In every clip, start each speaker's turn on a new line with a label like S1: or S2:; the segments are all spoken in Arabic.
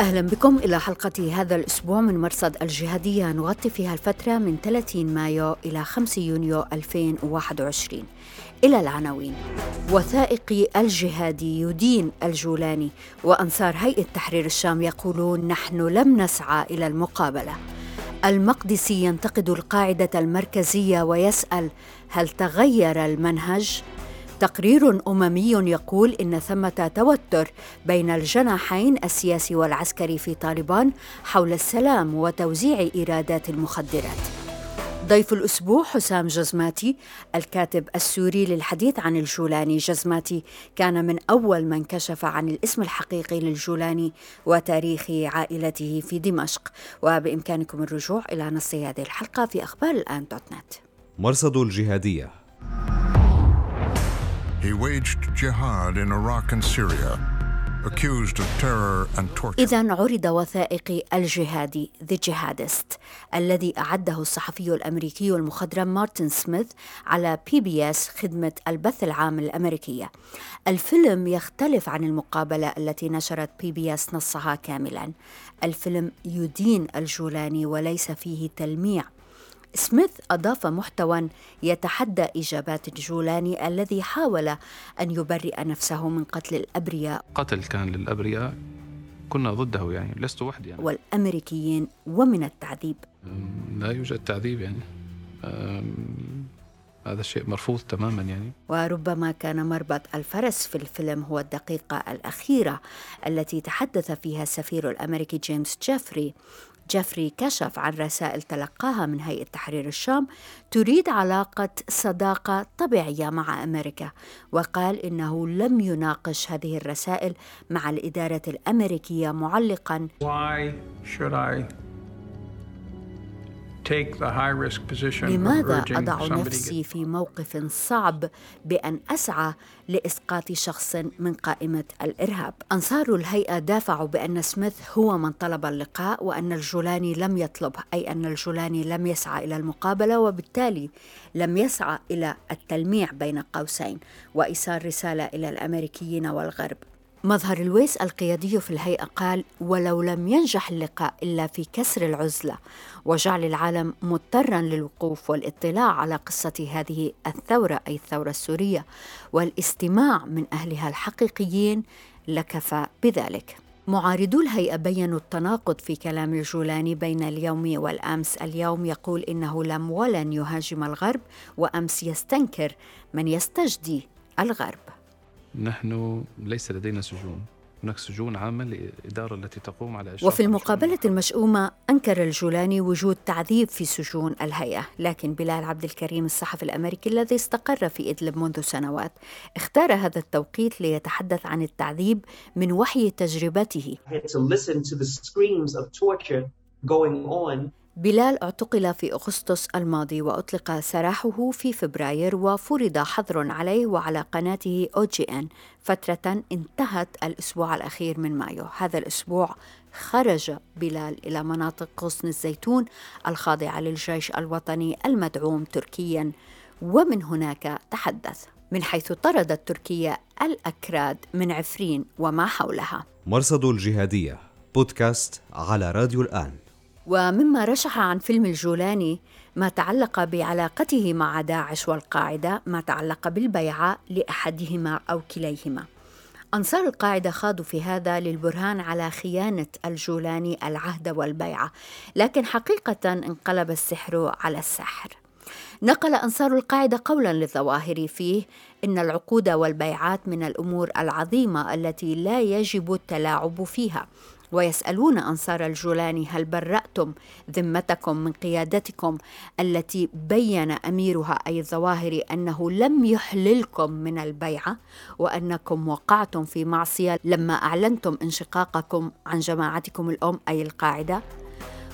S1: أهلا بكم إلى حلقة هذا الأسبوع من مرصد الجهادية. نغطي فيها الفترة من 30 مايو إلى 5 يونيو 2021 إلى العناوين. وثائقي الجهادي يدين الجولاني وأنصار هيئة تحرير الشام يقولون نحن لم نسعى إلى المقابلة. المقدسي ينتقد القاعدة المركزية ويسأل هل تغير المنهج؟ تقرير أممي يقول إن ثمة توتر بين الجناحين السياسي والعسكري في طالبان حول السلام وتوزيع إيرادات المخدرات. ضيف الأسبوع حسام جزماتي الكاتب السوري للحديث عن الجولاني. جزماتي كان من أول من كشف عن الاسم الحقيقي للجولاني وتاريخ عائلته في دمشق. وبإمكانكم الرجوع إلى نص هذه الحلقة في أخبار الآن دوت نت.
S2: مرصد الجهادية.
S3: He waged jihad in Iraq and Syria, accused of terror and torture.
S1: إذا عرض وثائقي الجهادي The Jihadist الذي أعده الصحفي الأمريكي المخضرم مارتن سميث على PBS خدمة البث العام الأمريكية. الفيلم يختلف عن المقابلة التي نشرت PBS نصها كاملا. الفيلم يدين الجولاني وليس فيه تلميع سميث أضاف محتوى يتحدى إجابات الجولاني الذي حاول أن يبرئ نفسه من قتل الأبرياء.
S4: قتل كان للأبرياء كنا ضده يعني لست وحدي يعني.
S1: والأمريكيين ومن التعذيب.
S4: لا يوجد تعذيب يعني. هذا الشيء مرفوض تماما يعني.
S1: وربما كان مربط الفرس في الفيلم هو الدقيقة الأخيرة التي تحدث فيها السفير الأمريكي جيمس جيفري. جيفري كشف عن رسائل تلقاها من هيئة تحرير الشام تريد علاقة صداقة طبيعية مع أمريكا وقال إنه لم يناقش هذه الرسائل مع الإدارة الأمريكية معلقا.
S5: Why should I
S1: لماذا أضع نفسي في موقف صعب بأن أسعى لإسقاط شخص من قائمة الإرهاب؟ أنصار الهيئة دافعوا بأن سميث هو من طلب اللقاء وأن الجولاني لم يطلبه، أي أن الجولاني لم يسعى إلى المقابلة وبالتالي لم يسعى إلى التلميع بين قوسين وإيصال رسالة إلى الأمريكيين والغرب. مظهر الويس القيادي في الهيئة قال ولو لم ينجح اللقاء إلا في كسر العزلة وجعل العالم مضطرا للوقوف والاطلاع على قصة هذه الثورة أي الثورة السورية والاستماع من أهلها الحقيقيين لكفى بذلك. معارضو الهيئة بينوا التناقض في كلام الجولاني بين اليوم والأمس. اليوم يقول إنه لم ولن يهاجم الغرب وأمس يستنكر من يستجدي الغرب.
S4: نحن ليس لدينا سجون. هناك سجون عامة للإدارة التي تقوم على
S1: إشراف وفي المقابلة المشؤومة أنكر الجولاني وجود تعذيب في سجون الهيئة. لكن بلال عبد الكريم الصحفي الأمريكي الذي استقر في إدلب منذ سنوات اختار هذا التوقيت ليتحدث عن التعذيب من وحي تجربته. بلال اعتقل في أغسطس الماضي وأطلق سراحه في فبراير وفرض حظر عليه وعلى قناته أو جي إن. فترة انتهت الأسبوع الأخير من مايو. هذا الأسبوع خرج بلال إلى مناطق غصن الزيتون الخاضعة للجيش الوطني المدعوم تركيا. ومن هناك تحدث من حيث طردت تركيا الأكراد من عفرين وما حولها.
S2: مرصد الجهادية بودكاست على راديو الآن.
S1: ومما رشح عن فيلم الجولاني ما تعلق بعلاقته مع داعش والقاعدة ما تعلق بالبيعة لأحدهما أو كليهما أنصار القاعدة خاضوا في هذا للبرهان على خيانة الجولاني العهد والبيعة، لكن حقيقة انقلب السحر على السحر. نقل أنصار القاعدة قولا للظواهر فيه إن العقود والبيعات من الأمور العظيمة التي لا يجب التلاعب فيها، ويسألون أنصار الجولاني هل برأتم ذمتكم من قيادتكم التي بين أميرها أي الظواهر أنه لم يحللكم من البيعة وأنكم وقعتم في معصية لما أعلنتم انشقاقكم عن جماعتكم الأم أي القاعدة؟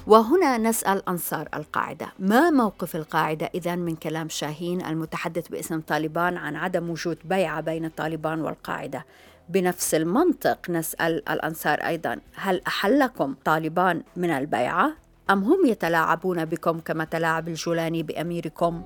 S1: وهنا نسأل أنصار القاعدة ما موقف القاعدة إذا من كلام شاهين المتحدث باسم طالبان عن عدم وجود بيعة بين طالبان والقاعدة؟ بنفس المنطق نسأل الأنصار أيضا. هل أحلكم طالبان من البيعة أم هم يتلاعبون بكم كما تلاعب الجولاني بأميركم؟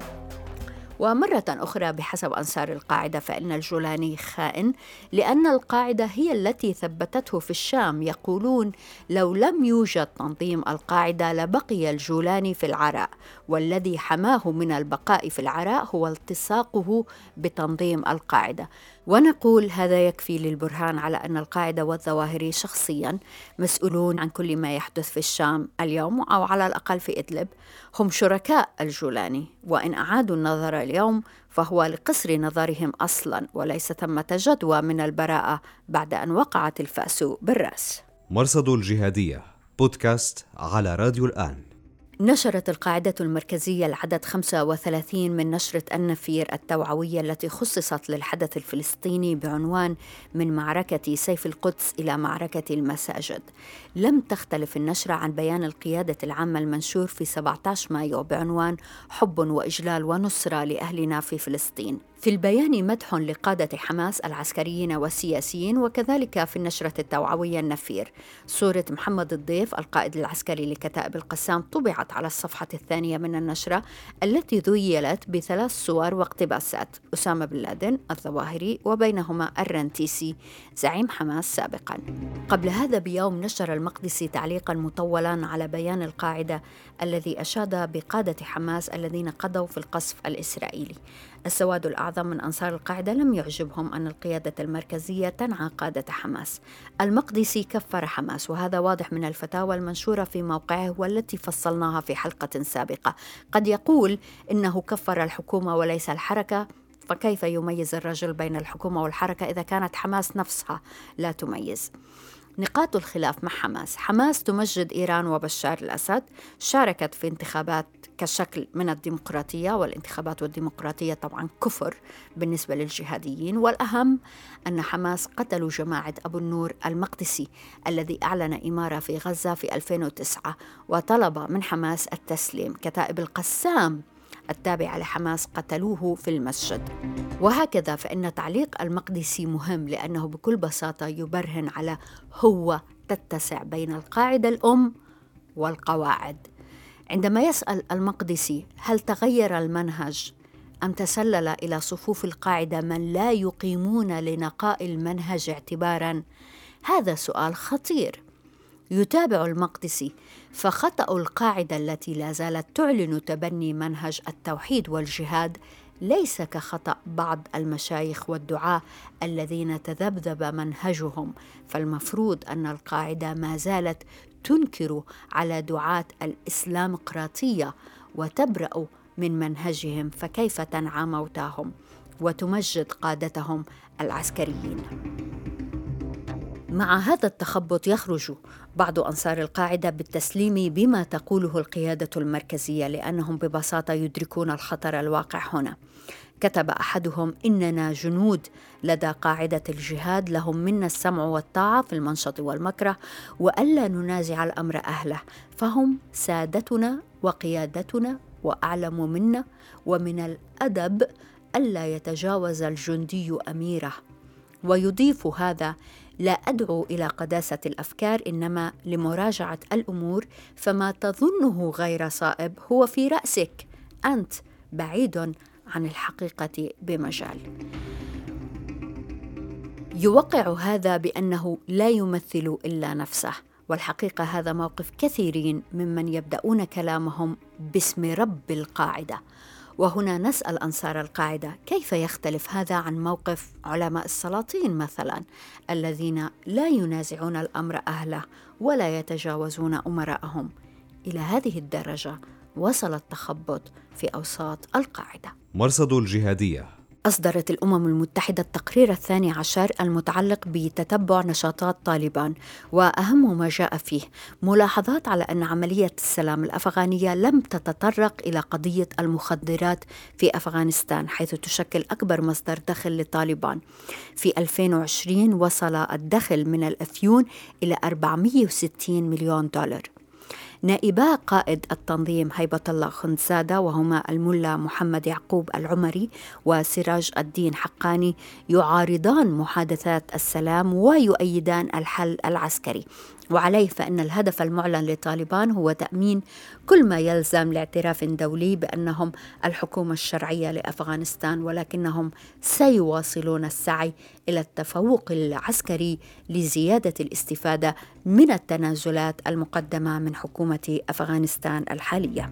S1: ومرة أخرى بحسب أنصار القاعدة فإن الجولاني خائن لأن القاعدة هي التي ثبتته في الشام. يقولون لو لم يوجد تنظيم القاعدة لبقي الجولاني في العراء والذي حماه من البقاء في العراء هو التصاقه بتنظيم القاعدة. ونقول هذا يكفي للبرهان على أن القاعدة والظواهري شخصيا مسؤولون عن كل ما يحدث في الشام اليوم أو على الأقل في إدلب. هم شركاء الجولاني وإن أعادوا النظر اليوم فهو لقصر نظرهم أصلا وليس ثمة جدوى من البراءة بعد أن وقعت الفأس بالرأس.
S2: مرصد الجهادية بودكاست على راديو الآن.
S1: نشرت القاعدة المركزية العدد 35 من نشرة النفير التوعوية التي خصصت للحدث الفلسطيني بعنوان من معركة سيف القدس إلى معركة المساجد. لم تختلف النشرة عن بيان القيادة العامة المنشور في 17 مايو بعنوان حب وإجلال ونصرة لأهلنا في فلسطين. في البيان مدح لقادة حماس العسكريين والسياسيين وكذلك في النشرة التوعوية النفير. صورة محمد الضيف القائد العسكري لكتائب القسام طبعت على الصفحة الثانية من النشرة التي ذيلت بثلاث صور واقتباسات. أسامة بن لادن الظواهري وبينهما الرنتيسي. زعيم حماس سابقا. قبل هذا بيوم نشر المقدسي تعليقا مطولا على بيان القاعدة الذي أشاد بقادة حماس الذين قضوا في القصف الإسرائيلي. السواد الأعظم من أنصار القاعدة لم يعجبهم أن القيادة المركزية تنعى قادة حماس. المقدسي كفر حماس وهذا واضح من الفتاوى المنشورة في موقعه والتي فصلناها في حلقة سابقة. قد يقول إنه كفر الحكومة وليس الحركة فكيف يميز الرجل بين الحكومة والحركة إذا كانت حماس نفسها لا تميز؟ نقاط الخلاف مع حماس. حماس تمجد إيران وبشار الأسد شاركت في انتخابات كشكل من الديمقراطية والانتخابات والديمقراطية طبعا كفر بالنسبة للجهاديين. والأهم أن حماس قتلوا جماعة أبو النور المقدسي الذي أعلن إمارة في غزة في 2009 وطلب من حماس التسليم كتائب القسام التابعة لحماس قتلوه في المسجد. وهكذا فإن تعليق المقدسي مهم لأنه بكل بساطة يبرهن على هو تتسع بين القاعدة الأم والقواعد. عندما يسأل المقدسي هل تغير المنهج أم تسلل إلى صفوف القاعدة من لا يقيمون لنقاء المنهج اعتبارا؟ هذا سؤال خطير. يتابع المقدسي فخطأ القاعدة التي لا زالت تعلن تبني منهج التوحيد والجهاد ليس كخطأ بعض المشايخ والدعاة الذين تذبذب منهجهم فالمفروض أن القاعدة ما زالت تنكر على دعاة الإسلامقراطية وتبرأ من منهجهم فكيف تنعى موتاهم وتمجد قادتهم العسكريين؟ مع هذا التخبط يخرج بعض أنصار القاعدة بالتسليم بما تقوله القيادة المركزية لأنهم ببساطة يدركون الخطر الواقع هنا. كتب أحدهم إننا جنود لدى قاعدة الجهاد لهم منا السمع والطاعة في المنشط والمكره وألا ننازع الأمر أهله فهم سادتنا وقيادتنا وأعلم منا ومن الأدب ألا يتجاوز الجندي أميره. ويضيف هذا لا أدعو إلى قداسة الأفكار إنما لمراجعة الأمور فما تظنه غير صائب هو في رأسك. أنت بعيد عن الحقيقة بمجال. يوقع هذا بأنه لا يمثل إلا نفسه والحقيقة هذا موقف كثيرين ممن يبدأون كلامهم باسم رب القاعدة. وهنا نسأل أنصار القاعدة كيف يختلف هذا عن موقف علماء السلاطين مثلا الذين لا ينازعون الأمر أهله ولا يتجاوزون أمراءهم؟ إلى هذه الدرجة وصل التخبط في أوساط القاعدة.
S2: مرصد الجهادية.
S1: أصدرت الأمم المتحدة التقرير الثاني عشر المتعلق بتتبع نشاطات طالبان وأهم ما جاء فيه ملاحظات على أن عملية السلام الأفغانية لم تتطرق إلى قضية المخدرات في أفغانستان حيث تشكل أكبر مصدر دخل لطالبان. في 2020 وصل الدخل من الأفيون إلى 460 مليون دولار. نائبا قائد التنظيم هيبة الله خنزادة وهما الملا محمد يعقوب العمري وسراج الدين حقاني يعارضان محادثات السلام ويؤيدان الحل العسكري. وعليه فإن الهدف المعلن لطالبان هو تأمين كل ما يلزم لاعتراف دولي بأنهم الحكومة الشرعية لأفغانستان ولكنهم سيواصلون السعي إلى التفوق العسكري لزيادة الاستفادة من التنازلات المقدمة من حكومة أفغانستان الحالية.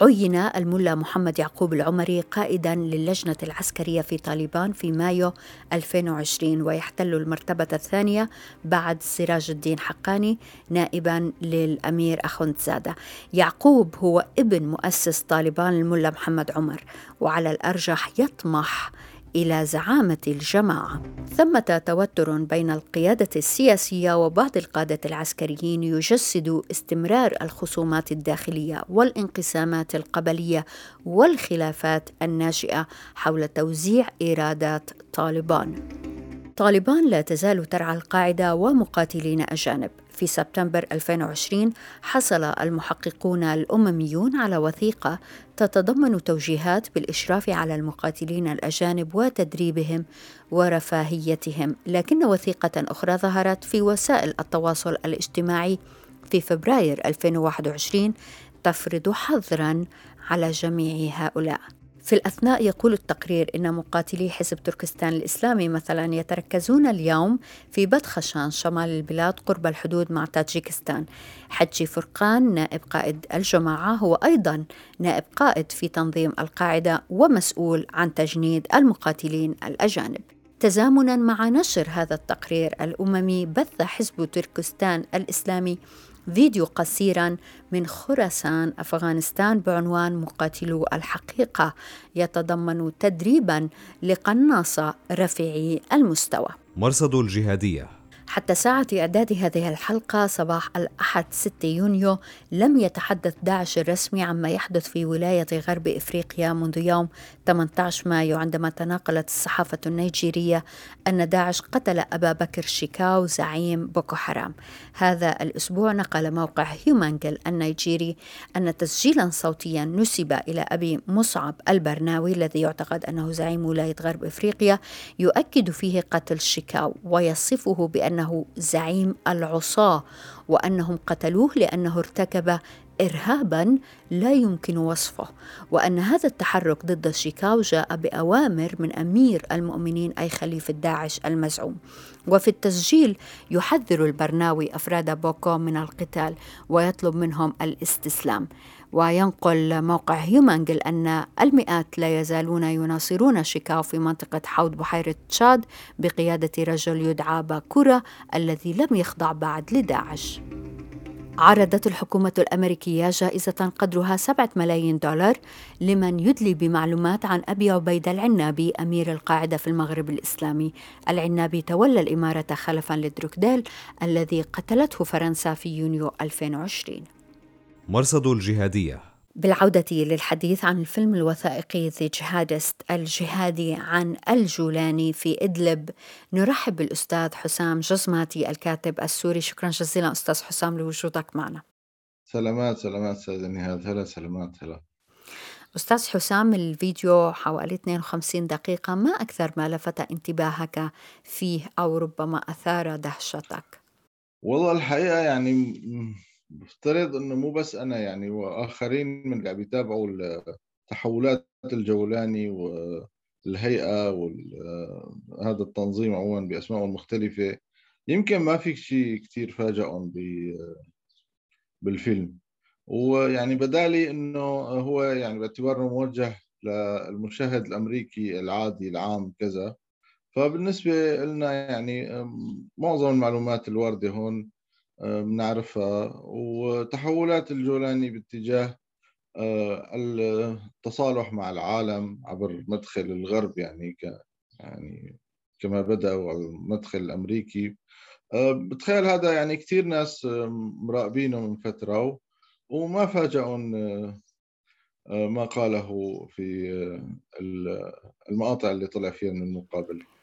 S1: عين الملا محمد يعقوب العمري قائدا للجنة العسكرية في طالبان في مايو 2020 ويحتل المرتبة الثانية بعد سراج الدين حقاني نائبا للأمير أخوندزادة. يعقوب هو ابن مؤسس طالبان الملا محمد عمر وعلى الأرجح يطمح إلى زعامة الجماعة. ثمة توتر بين القيادة السياسية وبعض القادة العسكريين يجسد استمرار الخصومات الداخلية والانقسامات القبلية والخلافات الناشئة حول توزيع إيرادات طالبان. طالبان لا تزال ترعى القاعدة ومقاتلين أجانب. في سبتمبر 2020 حصل المحققون الأمميون على وثيقة تتضمن توجيهات بالإشراف على المقاتلين الأجانب وتدريبهم ورفاهيتهم لكن وثيقة أخرى ظهرت في وسائل التواصل الاجتماعي. في فبراير 2021 تفرض حظرا على جميع هؤلاء. في الأثناء يقول التقرير إن مقاتلي حزب تركستان الإسلامي مثلا يتركزون اليوم في بدخشان شمال البلاد قرب الحدود مع تاجيكستان. حجي فرقان نائب قائد الجماعة هو أيضا نائب قائد في تنظيم القاعدة ومسؤول عن تجنيد المقاتلين الأجانب. تزامنا مع نشر هذا التقرير الأممي بث حزب تركستان الإسلامي فيديو قصيرا من خراسان أفغانستان بعنوان مقاتلو الحقيقة يتضمن تدريبا لقناصة رفيعي المستوى.
S2: مرصد الجهادية
S1: حتى ساعة إعداد هذه الحلقة صباح الأحد 6 يونيو لم يتحدث داعش الرسمي عما يحدث في ولاية غرب إفريقيا منذ يوم 18 مايو عندما تناقلت الصحافة النيجيرية أن داعش قتل أبا بكر شيكاو زعيم بوكو حرام. هذا الأسبوع نقل موقع هيومانجل النيجيري أن تسجيلا صوتيا نسب إلى أبي مصعب البرناوي الذي يعتقد أنه زعيم ولاية غرب إفريقيا يؤكد فيه قتل شيكاو ويصفه بأن انه زعيم العصاة وأنهم قتلوه لأنه ارتكب ارهابا لا يمكن وصفه. وأن هذا التحرك ضد شيكاو جاء بأوامر من أمير المؤمنين أي خليفة داعش المزعوم. وفي التسجيل يحذر البرناوي أفراد بوكو من القتال ويطلب منهم الاستسلام. وينقل موقع HumAngle أن المئات لا يزالون يناصرون شيكاو في منطقة حوض بحيرة تشاد بقيادة رجل يدعى باكورا الذي لم يخضع بعد لداعش. عرضت الحكومة الأمريكية جائزة قدرها سبعة ملايين دولار لمن يدلي بمعلومات عن أبي عبيد العنابي أمير القاعدة في المغرب الإسلامي. العنابي تولى الإمارة خلفا لدروكديل الذي قتلته فرنسا في يونيو 2020
S2: مرصد الجهادية.
S1: بالعودة للحديث عن الفيلم الوثائقي ذا جهادست الجهادي عن الجولاني في إدلب نرحب بالأستاذ حسام جزماتي الكاتب السوري. شكرا جزيلا أستاذ حسام لوجودك معنا.
S6: سلامات سلامات أستاذ نهاد هلا سلامات هلا.
S1: أستاذ حسام الفيديو حوالي 52 دقيقة ما أكثر ما لفت انتباهك فيه أو ربما أثار دهشتك؟
S6: والله الحقيقة يعني بفترض إنه مو بس أنا يعني وآخرين من اللي عم يتابعوا تحولات الجولاني والهيئة وهذا التنظيم عموما باسمائه المختلفة يمكن ما في شيء كثير فاجئهم بالفيلم. ويعني بدالي إنه هو يعني باعتباره موجه للمشاهد الأمريكي العادي العام كذا. فبالنسبة لنا يعني معظم المعلومات الواردة هون. بنعرفها. وتحولات الجولاني باتجاه آه، التصالح مع العالم عبر مدخل الغرب يعني ك يعني كما بدأوا على المدخل الأمريكي. آه، بتخيل هذا يعني كثير ناس مراقبينه من فترة وما فاجئهم آه، ما قاله في المقاطع اللي طلع فيها من المقابله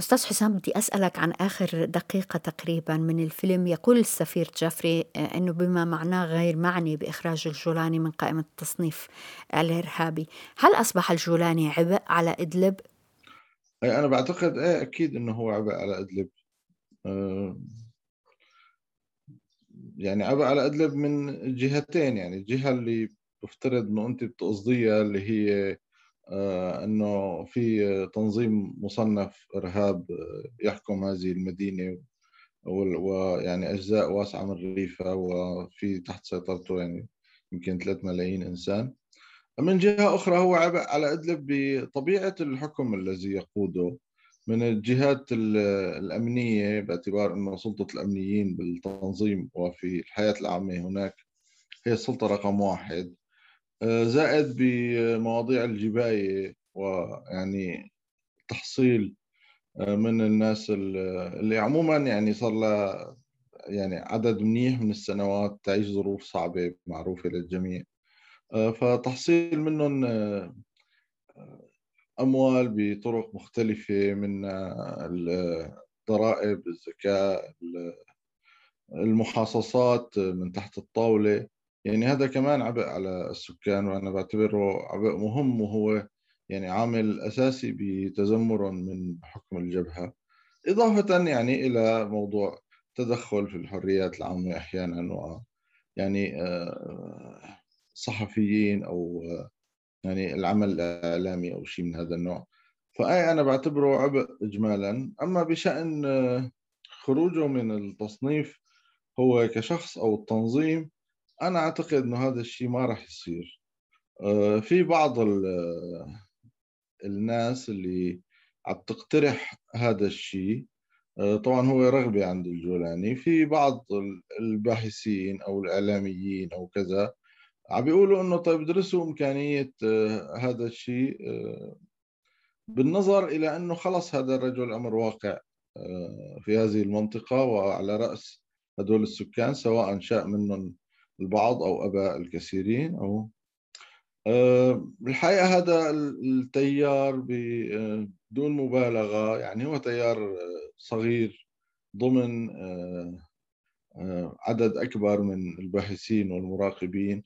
S1: أستاذ حسام بدي أسألك عن آخر دقيقة تقريبا من الفيلم يقول السفير جيفري آه، أنه بما معناه غير معني بإخراج الجولاني من قائمة التصنيف الإرهابي هل أصبح الجولاني عبء على إدلب؟
S6: أي أنا بعتقد إيه أكيد أنه هو عبء على إدلب يعني عبء على إدلب من جهتين يعني الجهة اللي بفترض أنه أنت بتقصديها اللي هي إنه في تنظيم مصنف إرهاب يحكم هذه المدينة ويعني أجزاء واسعة من الريفه وفي تحت سيطرته يعني يمكن 3 ملايين إنسان. من جهة أخرى هو عبء على أدلب بطبيعة الحكم الذي يقوده من الجهات الأمنية باعتبار إنه سلطة الأمنيين بالتنظيم وفي الحياة العامة هناك هي السلطه رقم واحد. زائد بمواضيع الجباية ويعني تحصيل آه، من الناس اللي عموما يعني صار لها يعني عدد منيح من السنوات تعيش ظروف صعبة معروفة للجميع. آه، فتحصيل منهم آه، أموال بطرق مختلفة من الضرائب الزكاة المحاصصات من تحت الطاولة. يعني هذا كمان عبء على السكان وأنا بعتبره عبء مهم وهو يعني عامل أساسي بتذمر من حكم الجبهة. إضافة يعني إلى موضوع تدخل في الحريات العامة أحيانا و يعني آه، صحفيين أو يعني العمل الإعلامي أو شيء من هذا النوع. فأي أنا بعتبره عبء إجمالا. أما بشأن آه، خروجه من التصنيف هو كشخص أو التنظيم أنا أعتقد إنه هذا الشيء ما راح يصير. آه، في بعض الناس اللي عم تقترح هذا الشيء. آه، طبعا هو رغبة عند الجولاني. في بعض الباحثين أو الإعلاميين أو كذا عم بيقولوا إنه طيب درسوا إمكانية آه، هذا الشيء بالنظر إلى أنه خلص هذا الرجل أمر واقع في هذه المنطقة وعلى رأس هدول السكان سواء شاء منهم البعض أو أباء الكثيرين أو آه، الحقيقة هذا التيار بدون مبالغة يعني هو تيار صغير ضمن آه، آه، عدد أكبر من الباحثين والمراقبين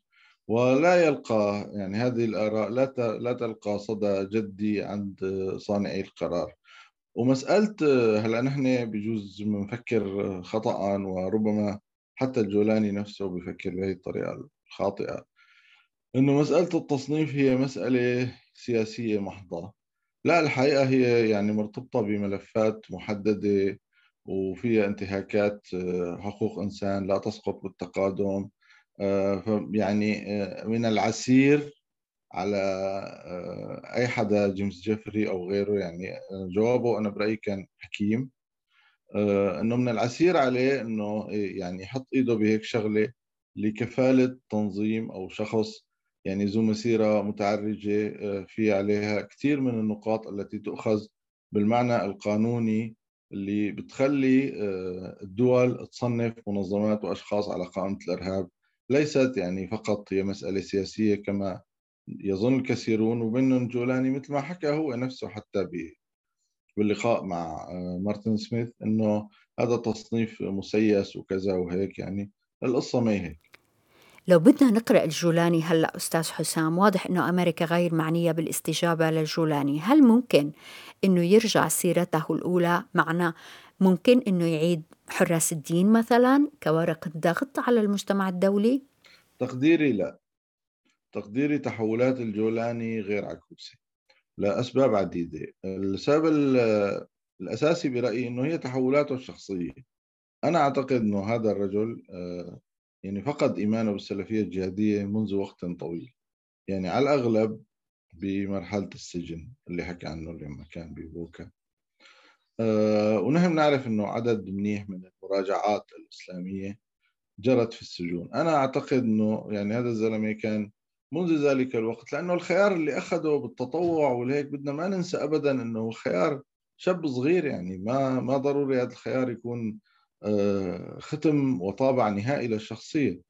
S6: ولا يلقى يعني هذه الآراء لا لا تلقى صدى جدي عند صانعي القرار. ومسألة هلأ نحن بجوز بنفكر خطأ وربما حتى الجولاني نفسه بفكر بهي الطريقة الخاطئة. إنه مسألة التصنيف هي مسألة سياسية محضة. لا الحقيقة هي يعني مرتبطة بملفات محددة وفيها انتهاكات آه، حقوق إنسان لا تسقط بالتقادم. آه، يعني آه، من العسير على أي حدا جيمس جيفري أو غيره. يعني جوابه أنا برأيي كان حكيم. إنه من العسير عليه إنه يعني يحط إيده بهيك شغلة لكفالة تنظيم أو شخص يعني ذو مسيرة متعرجة آه، في عليها كثير من النقاط التي تؤخذ بالمعنى القانوني اللي بتخلي آه، الدول تصنف منظمات وأشخاص على قائمة الإرهاب. ليست يعني فقط هي مسألة سياسية كما يظن الكثيرون ومنهم جولاني مثل ما حكى هو نفسه حتى باللقاء مع آه، مارتن سميث إنه هذا تصنيف مسيس وكذا وهيك يعني. القصة ما هي هيك.
S1: لو بدنا نقرأ الجولاني هلأ أستاذ حسام واضح أنه أمريكا غير معنية بالاستجابة للجولاني. هل ممكن أنه يرجع سيرته الأولى معنا؟ ممكن أنه يعيد حراس الدين مثلا كورقة ضغط على المجتمع الدولي؟
S6: تقديري لا. تقديري تحولات الجولاني غير عكوسة. لأسباب عديدة. السبب الأساسي برأيي أنه هي تحولاته الشخصية. أنا أعتقد أنه هذا الرجل آه، يعني فقد إيمانه بالسلفية الجهادية منذ وقت طويل. يعني على الأغلب بمرحلة السجن اللي حكى عنه لما كان ببوكا آه، ونحن نعرف أنه عدد منيح من المراجعات الإسلامية جرت في السجون. أنا أعتقد أنه يعني هذا الزلمة كان منذ ذلك الوقت لأنه الخيار اللي اخذه بالتطوع والهيك بدنا ما ننسى ابدا إنه خيار شاب صغير يعني ما ما ضروري هذا الخيار يكون آه، ختم وطابع نهائي للشخصية.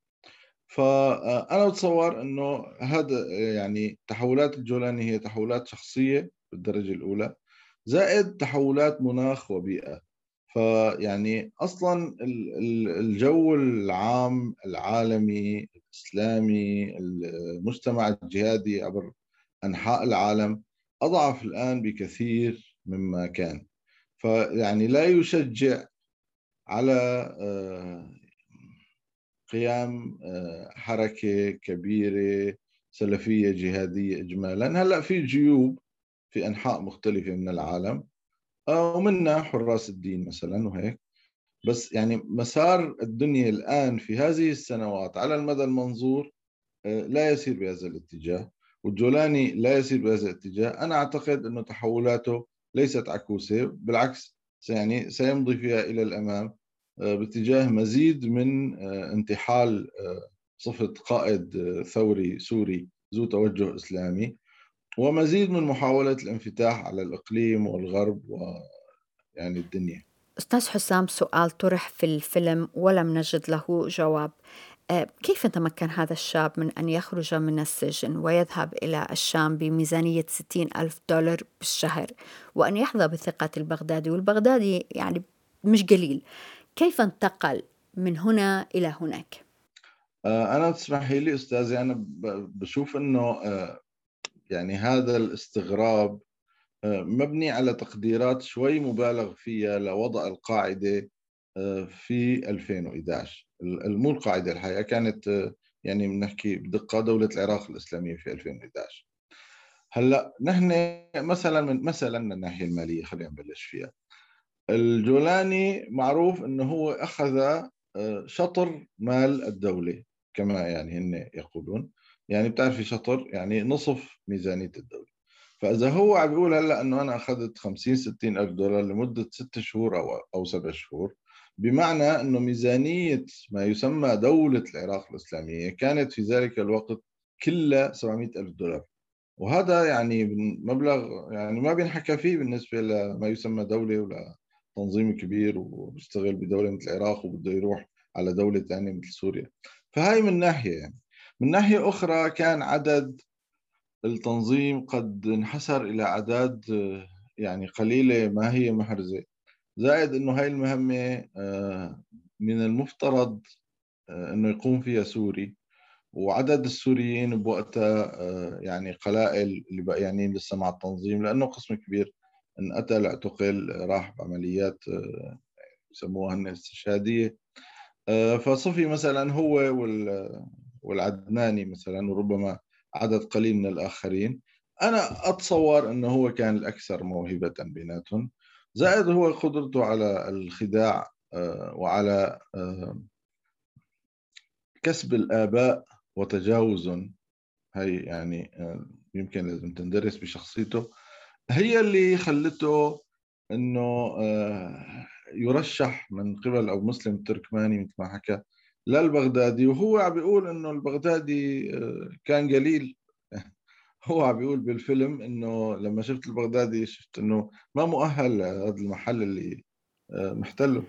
S6: فانا بتصور إنه هذا يعني تحولات الجولاني هي تحولات شخصية بالدرجة الأولى زائد تحولات مناخ وبيئة. فيعني أصلا الجو العام العالمي الإسلامي المجتمع الجهادي عبر أنحاء العالم أضعف الآن بكثير مما كان. فيعني لا يشجع على آه، قيام آه، حركة كبيرة سلفية جهادية إجمالا. هلأ في جيوب في أنحاء مختلفة من العالم. ومنها حراس الدين مثلا وهيك. بس يعني مسار الدنيا الآن في هذه السنوات على المدى المنظور لا يسير بهذا الاتجاه. والجولاني لا يسير بهذا الاتجاه. أنا أعتقد أنه تحولاته ليست عكوسة بالعكس يعني سيمضي فيها إلى الأمام آه، باتجاه مزيد من آه، انتحال آه، صفة قائد ثوري سوري ذو توجه إسلامي. ومزيد من محاولة الانفتاح على الإقليم والغرب ويعني الدنيا.
S1: أستاذ حسام سؤال طرح في الفيلم ولم نجد له جواب. آه، كيف تمكن هذا الشاب من أن يخرج من السجن ويذهب إلى الشام بميزانية 60 ألف دولار بالشهر وأن يحظى بثقة البغدادي؟ والبغدادي يعني مش قليل. كيف انتقل من هنا إلى هناك؟
S6: آه، أنا تسمحي لي أستاذي أنا بشوف أنه آه، يعني هذا الاستغراب مبني على تقديرات شوي مبالغ فيها لوضع القاعدة في 2011 مو القاعدة الحقيقة كانت يعني بنحكي بدقة دولة العراق الإسلامية في 2011 هلأ نحن مثلا من مثلا من الناحية المالية خلينا نبلش فيها. الجولاني معروف إنه هو أخذ آه، شطر مال الدولة كما يعني هن يقولون. يعني بتعرفي شطر يعني نصف ميزانية الدولة. فإذا هو عم بيقول هلأ إنه أنا أخذت 50 60 ألف دولار لمدة ست شهور أو أو سبع شهور بمعنى أنه ميزانية ما يسمى دولة العراق الإسلامية كانت في ذلك الوقت كلها 700 ألف دولار. وهذا يعني مبلغ يعني ما بينحكى فيه بالنسبة لما يسمى دولة ولا تنظيم كبير وبيشتغل بدولة مثل العراق وبده يروح على دولة ثانية مثل سوريا. فهاي من ناحية يعني. من ناحية أخرى كان عدد التنظيم قد انحسر إلى أعداد يعني قليلة ما هي محرزة. زائد إنه هاي المهمة آه، من المفترض آه، إنه يقوم فيها سوري. وعدد السوريين بوقتها آه، يعني قلائل اللي باقيانين لسه مع التنظيم لأنه قسم كبير. انقتل اعتقل راح بعمليات يسموها هن استشهادية. فصفي مثلا هو والعدناني مثلا وربما عدد قليل من الآخرين. أنا أتصور إنه هو كان الأكثر موهبة بيناتهم. زائد هو قدرته على الخداع آه، وعلى آه، كسب الآباء وتجاوزهم هي يعني آه، يمكن لازم تندرس بشخصيته. هي اللي خلته إنه يرشح من قبل أو مسلم التركماني مثل ما حكى للبغدادي. وهو عم بيقول إنه البغدادي كان قليل. هو عم بيقول بالفيلم إنه لما شفت البغدادي شفت إنه ما مؤهل هذا المحل اللي آه، محتله.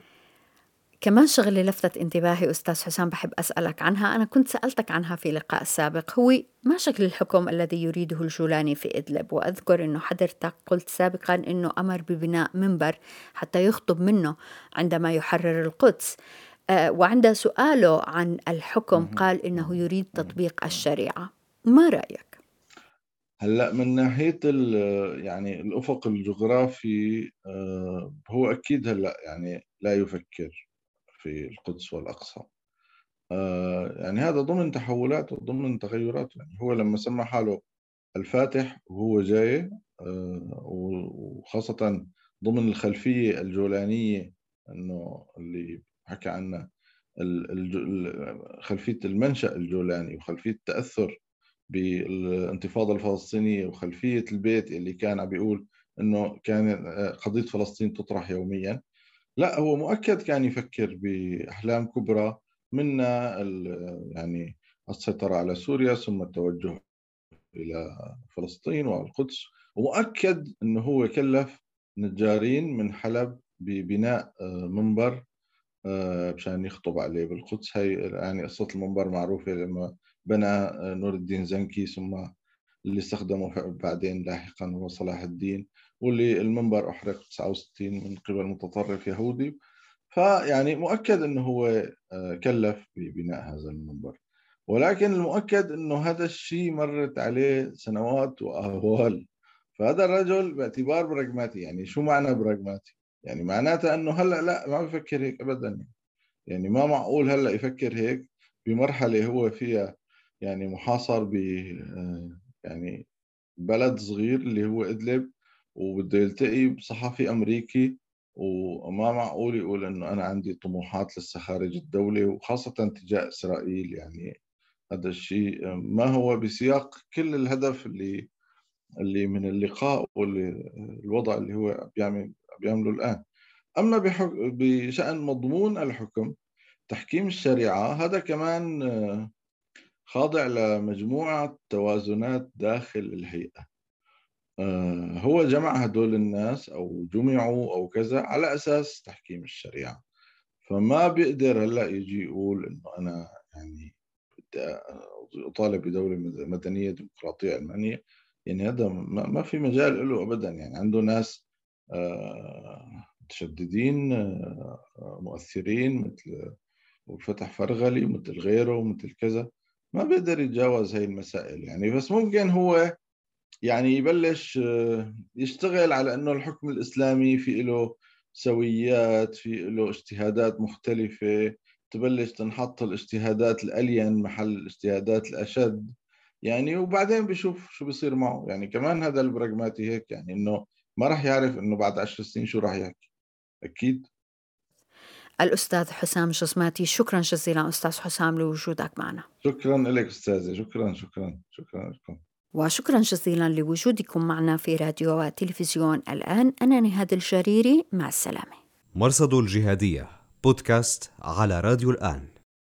S1: كمان شغلة لفتت انتباهي أستاذ حسام بحب أسألك عنها. أنا كنت سألتك عنها في لقاء سابق. هو ما شكل الحكم الذي يريده الجولاني في إدلب؟ وأذكر أنه حضرتك قلت سابقا أنه أمر ببناء منبر حتى يخطب منه عندما يحرر القدس. آه، وعند سؤاله عن الحكم قال أنه يريد تطبيق الشريعة. ما رأيك؟
S6: هلأ من ناحية يعني الأفق الجغرافي آه، هو أكيد هلأ يعني لا يفكر في القدس والأقصى. آه، يعني هذا ضمن تحولات وضمن تغيرات. يعني هو لما سمى حاله الفاتح وهو جاي آه، وخاصة ضمن الخلفية الجولانية إنه اللي حكى عنها خلفية المنشأ الجولاني وخلفية التأثر بالانتفاضة الفلسطينية وخلفية البيت اللي كان عم بيقول إنه كان قضية فلسطين تطرح يوميا. لا هو مؤكد كان يفكر بأحلام كبرى منها يعني السيطرة على سوريا ثم التوجه إلى فلسطين والقدس. ومؤكد أنه هو كلف نجارين من حلب ببناء آه، منبر آه، مشان يخطب عليه. بالقدس هي يعني قصة المنبر معروفة لما بنى نور الدين زنكي ثم اللي استخدمه بعدين لاحقا هو صلاح الدين واللي المنبر أحرق 69 من قبل متطرف يهودي. فيعني مؤكد أنه هو آه، كلف ببناء هذا المنبر. ولكن المؤكد أنه هذا الشيء مرت عليه سنوات وأهوال. فهذا الرجل باعتبار براغماتي يعني شو معنى براغماتي يعني معناتها أنه هلأ لا ما بفكر هيك أبدا يعني. ما معقول هلأ يفكر هيك بمرحلة هو فيها يعني محاصر ب آه، يعني بلد صغير اللي هو إدلب وبده يلتقي بصحفي أمريكي وما معقول يقول إنه أنا عندي طموحات لسه خارج الدولة وخاصة تجاه إسرائيل يعني هذا الشيء. ما هو بسياق كل الهدف اللي اللي من اللقاء واللي الوضع اللي هو بيعمل بيعمله الآن. أما بشأن مضمون الحكم تحكيم الشريعة هذا كمان خاضع لمجموعة توازنات داخل الهيئة. آه، هو جمع هدول الناس أو جمعوا أو كذا على أساس تحكيم الشريعة. فما بيقدر هلأ يجي يقول إنه أنا يعني بدي أطالب بدولة مدنية ديمقراطية علمانيه يعني هذا ما في مجال له ابدا. يعني عنده ناس آه، متشددين آه، مؤثرين مثل وفتح فرغلي مثل غيره مثل كذا. ما بيقدر يتجاوز هاي المسائل يعني. بس ممكن هو يعني يبلش آه، يشتغل على إنه الحكم الإسلامي في له سويات في له اجتهادات مختلفة. تبلش تنحط الاجتهادات الألين محل الاجتهادات الأشد. يعني وبعدين بشوف شو بيصير معه. يعني كمان هذا البراغماتي هيك يعني إنه ما راح يعرف إنه بعد عشر سنين شو راح يحكي. أكيد.
S1: الأستاذ حسام جسماتي شكرا جزيلا أستاذ حسام لوجودك معنا.
S6: شكرا لك أستاذة. شكرا شكرا شكرا لكم.
S1: وشكرا جزيلا لوجودكم معنا في راديو وتلفزيون الآن. أنا نهاد الجريري مع السلامة.
S2: مرصد الجهادية بودكاست على راديو الآن.